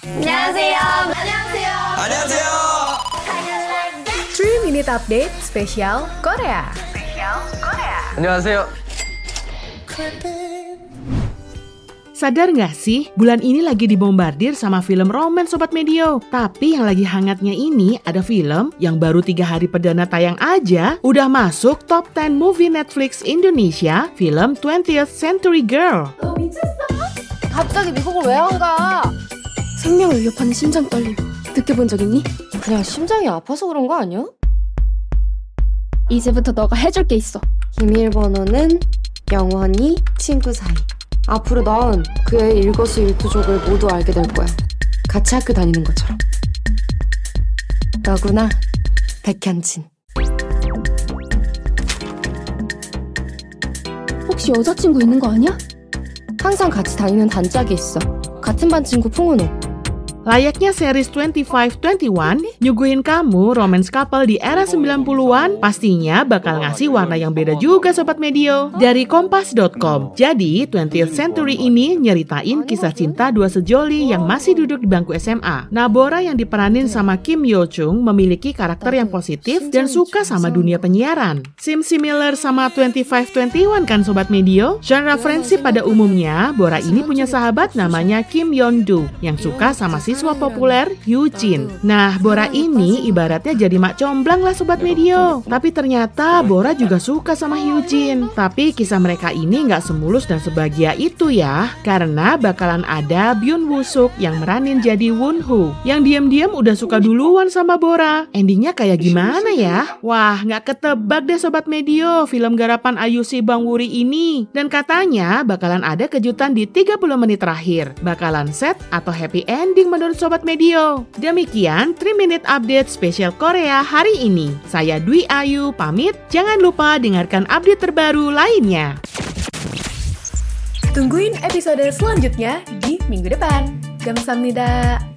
안녕하세요. 안녕하세요. 안녕하세요. 3 Minute Update spesial Korea. 안녕하세요. Sadar nggak sih, bulan ini lagi dibombardir sama film romance Sobat Medio. Tapi yang lagi hangatnya ini ada film yang baru tiga hari perdana tayang aja udah masuk top 10 movie Netflix Indonesia, film 20th Century Girl. 갑자기 미국을 왜 안 가? 생명을 위협하는 심장 떨림. 느껴본 적 있니? 그냥 심장이 아파서 그런 거 아니야? 이제부터 너가 해줄 게 있어. 비밀번호는 영원히 친구 사이. 앞으로 넌 그의 일거수 일투족을 모두 알게 될 거야. 같이 학교 다니는 것처럼. 너구나 백현진. 혹시 여자친구 있는 거 아니야? 항상 같이 다니는 단짝이 있어. 같은 반 친구 풍은호 Layaknya series 2521, nyuguhin kamu romance couple di era 90-an, pastinya bakal ngasih warna yang beda juga Sobat Medio. Dari Kompas.com, jadi 20th Century ini nyeritain kisah cinta dua sejoli yang masih duduk di bangku SMA. Nabora yang diperanin sama Kim Yo Chung memiliki karakter yang positif dan suka sama dunia penyiaran. Sim similar sama 2521 kan Sobat Medio? Genre friendship pada umumnya, Bora ini punya sahabat namanya Kim Yeon Do yang suka sama siswa populer Hugh Jin. Nah, Bora ini ibaratnya jadi mak comblang lah Sobat Medio. Tapi ternyata Bora juga suka sama Hugh Jin. Tapi kisah mereka ini nggak semulus dan sebahagia itu ya. Karena bakalan ada Byun Woo Suk yang meranin jadi Won Ho. Yang diam-diam udah suka duluan sama Bora. Endingnya kayak gimana ya? Wah, nggak ketebak deh Sobat Medio film garapan Ayushi Bang Wuri ini. Dan katanya bakalan ada kejutan di 30 menit terakhir. Bakalan set atau happy ending menurut Sobat Medio. Demikian 3 Minute Update spesial Korea hari ini. Saya Dwi Ayu pamit. Jangan lupa dengarkan update terbaru lainnya. Tungguin episode selanjutnya di minggu depan. Gamsamnida.